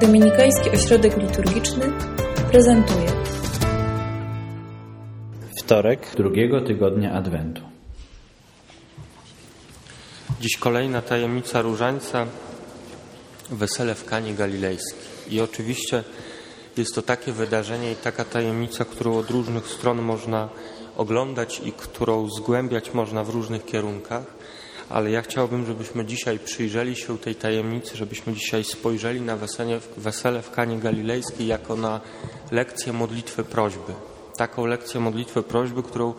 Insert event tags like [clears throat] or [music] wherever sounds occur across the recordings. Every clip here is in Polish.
Dominikański Ośrodek Liturgiczny prezentuje Wtorek drugiego tygodnia Adwentu. Dziś kolejna tajemnica różańca wesele w Kanie Galilejskiej. I oczywiście jest to takie wydarzenie i taka tajemnica, którą od różnych stron można oglądać i którą zgłębiać można w różnych kierunkach, ale ja chciałbym, żebyśmy dzisiaj przyjrzeli się tej tajemnicy, żebyśmy dzisiaj spojrzeli na wesele, wesele w Kanie Galilejskiej jako na lekcję modlitwy prośby. Taką lekcję modlitwy prośby, którą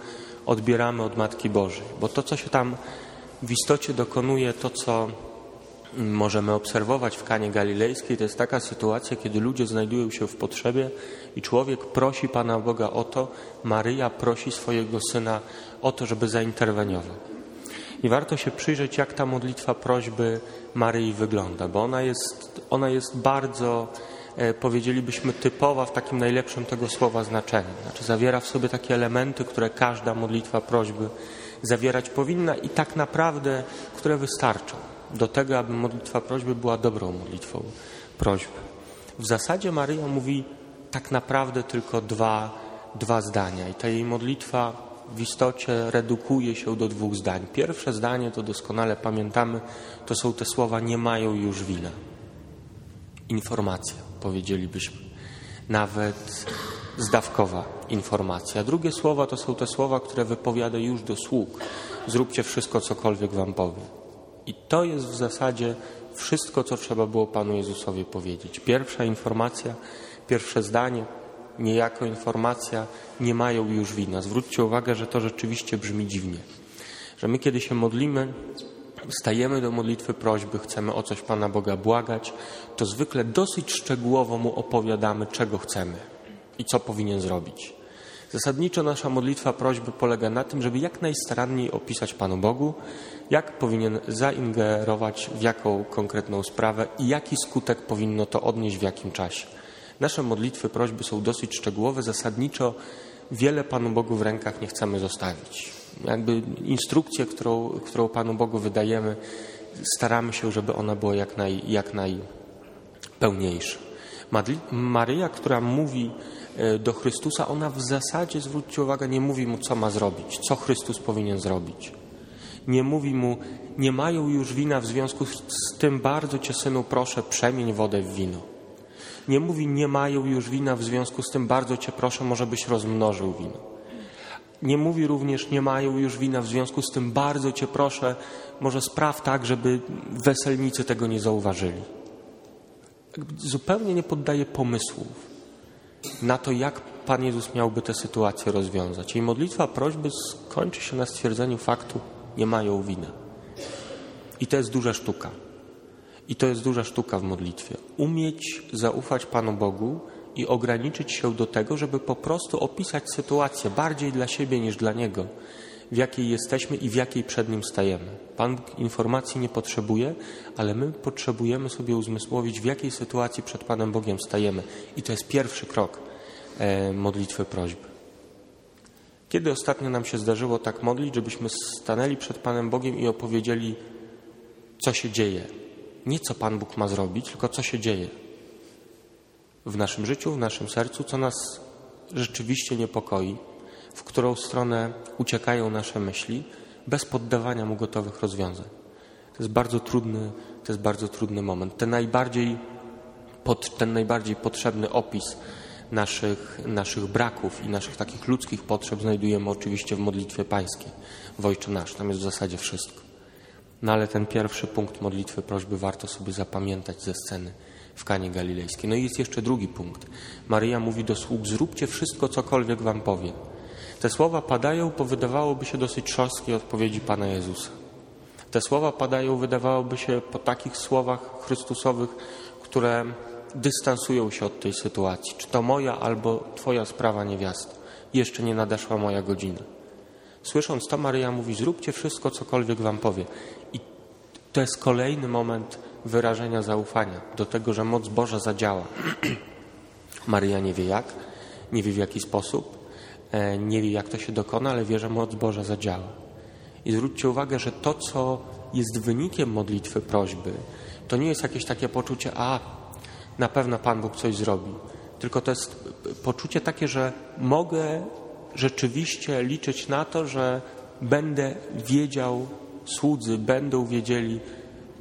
odbieramy od Matki Bożej. Bo to, co się tam w istocie dokonuje, to, co możemy obserwować w Kanie Galilejskiej, to jest taka sytuacja, kiedy ludzie znajdują się w potrzebie i człowiek prosi Pana Boga o to, Maryja prosi swojego syna o to, żeby zainterweniował. I warto się przyjrzeć, jak ta modlitwa prośby Maryi wygląda, bo ona jest, ona jest bardzo, e, powiedzielibyśmy, typowa w takim najlepszym tego słowa znaczeniu. Znaczy zawiera w sobie takie elementy, które każda modlitwa prośby zawierać powinna i tak naprawdę, które wystarczą do tego, aby modlitwa prośby była dobrą modlitwą prośby. W zasadzie Maryja mówi tak naprawdę tylko dwa, dwa zdania i ta jej modlitwa w istocie redukuje się do dwóch zdań. Pierwsze zdanie, to doskonale pamiętamy, to są te słowa nie mają już wina. Informacja, powiedzielibyśmy. Nawet zdawkowa informacja. Drugie słowa to są te słowa, które wypowiada już do sług. Zróbcie wszystko, cokolwiek wam powiem. I to jest w zasadzie wszystko, co trzeba było Panu Jezusowi powiedzieć. Pierwsza informacja, pierwsze zdanie, niejako informacja, nie mają już wina. Zwróćcie uwagę, że to rzeczywiście brzmi dziwnie. Że my, kiedy się modlimy, stajemy do modlitwy prośby, chcemy o coś Pana Boga błagać, to zwykle dosyć szczegółowo Mu opowiadamy, czego chcemy i co powinien zrobić. Zasadniczo nasza modlitwa prośby polega na tym, żeby jak najstaranniej opisać Panu Bogu, jak powinien zaingerować w jaką konkretną sprawę i jaki skutek powinno to odnieść w jakim czasie. Nasze modlitwy, prośby są dosyć szczegółowe, zasadniczo wiele Panu Bogu w rękach nie chcemy zostawić. Jakby instrukcję, którą, którą Panu Bogu wydajemy, staramy się, żeby ona była jak, naj, jak najpełniejsza. Maryja, która mówi e, do Chrystusa, ona w zasadzie, zwróćcie uwagę, nie mówi mu, co ma zrobić, co Chrystus powinien zrobić. Nie mówi mu, nie mają już wina, w związku z tym bardzo cię, synu, proszę, przemień wodę w wino. Nie mówi, nie mają już wina, w związku z tym bardzo cię proszę, może byś rozmnożył wino. Nie mówi również, nie mają już wina, w związku z tym bardzo cię proszę, może spraw tak, żeby weselnicy tego nie zauważyli. Zupełnie nie poddaje pomysłów na to, jak Pan Jezus miałby tę sytuację rozwiązać. Jej modlitwa prośby skończy się na stwierdzeniu faktu, nie mają wina. I to jest duża sztuka. I to jest duża sztuka w modlitwie. Umieć zaufać Panu Bogu i ograniczyć się do tego, żeby po prostu opisać sytuację bardziej dla siebie niż dla Niego, w jakiej jesteśmy i w jakiej przed Nim stajemy. Pan informacji nie potrzebuje, ale my potrzebujemy sobie uzmysłowić, w jakiej sytuacji przed Panem Bogiem stajemy. I to jest pierwszy krok e, modlitwy prośby. Kiedy ostatnio nam się zdarzyło tak modlić, żebyśmy stanęli przed Panem Bogiem i opowiedzieli, co się dzieje, nie co Pan Bóg ma zrobić, tylko co się dzieje w naszym życiu, w naszym sercu, co nas rzeczywiście niepokoi, w którą stronę uciekają nasze myśli, bez poddawania mu gotowych rozwiązań. To jest bardzo trudny, to jest bardzo trudny moment. Ten najbardziej, pod, ten najbardziej potrzebny opis naszych, naszych braków i naszych takich ludzkich potrzeb znajdujemy oczywiście w modlitwie pańskiej, w Ojcze Nasz. Tam jest w zasadzie wszystko. No ale ten pierwszy punkt modlitwy prośby warto sobie zapamiętać ze sceny w Kanie Galilejskiej. No i jest jeszcze drugi punkt. Maryja mówi do sług, zróbcie wszystko, cokolwiek wam powiem. Te słowa padają po wydawałoby się dosyć trzostkiej odpowiedzi Pana Jezusa. Te słowa padają, wydawałoby się, po takich słowach Chrystusowych, które dystansują się od tej sytuacji. Czy to moja albo Twoja sprawa niewiasta. Jeszcze nie nadeszła moja godzina. Słysząc to, Maryja mówi: Zróbcie wszystko, cokolwiek Wam powie. I to jest kolejny moment wyrażenia zaufania do tego, że moc Boża zadziała. [clears throat] Maryja nie wie jak, nie wie w jaki sposób, e, nie wie jak to się dokona, ale wie, że moc Boża zadziała. I zwróćcie uwagę, że to, co jest wynikiem modlitwy prośby, to nie jest jakieś takie poczucie, a na pewno Pan Bóg coś zrobi. Tylko to jest poczucie takie, że mogę rzeczywiście liczyć na to, że będę wiedział, słudzy będą wiedzieli,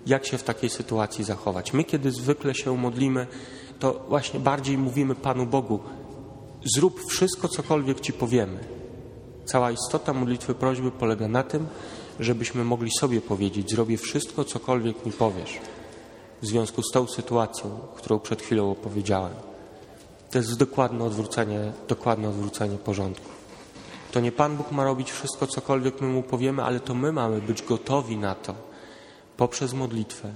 jak się w takiej sytuacji zachować. My, kiedy zwykle się modlimy, to właśnie bardziej mówimy Panu Bogu: zrób wszystko, cokolwiek Ci powiemy. Cała istota modlitwy prośby polega na tym, żebyśmy mogli sobie powiedzieć: Zrobię wszystko, cokolwiek mi powiesz, w związku z tą sytuacją, którą przed chwilą opowiedziałem. To jest dokładne odwrócenie, dokładne odwrócenie porządku. To nie Pan Bóg ma robić wszystko, cokolwiek my mu powiemy, ale to my mamy być gotowi na to poprzez modlitwę,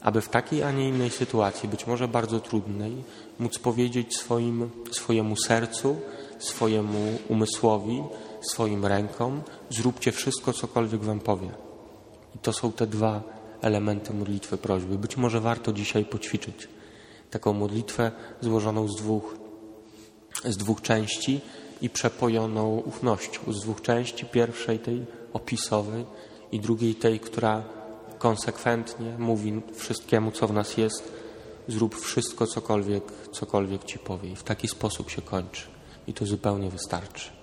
aby w takiej, a nie innej sytuacji, być może bardzo trudnej, móc powiedzieć swoim, swojemu sercu, swojemu umysłowi, swoim rękom: zróbcie wszystko, cokolwiek wam powie. I to są te dwa elementy modlitwy prośby. Być może warto dzisiaj poćwiczyć taką modlitwę złożoną z dwóch, z dwóch części i przepojoną ufnością. Z dwóch części, pierwszej tej opisowej i drugiej tej, która konsekwentnie mówi wszystkiemu, co w nas jest, zrób wszystko, cokolwiek, cokolwiek Ci powie. I w taki sposób się kończy. I to zupełnie wystarczy.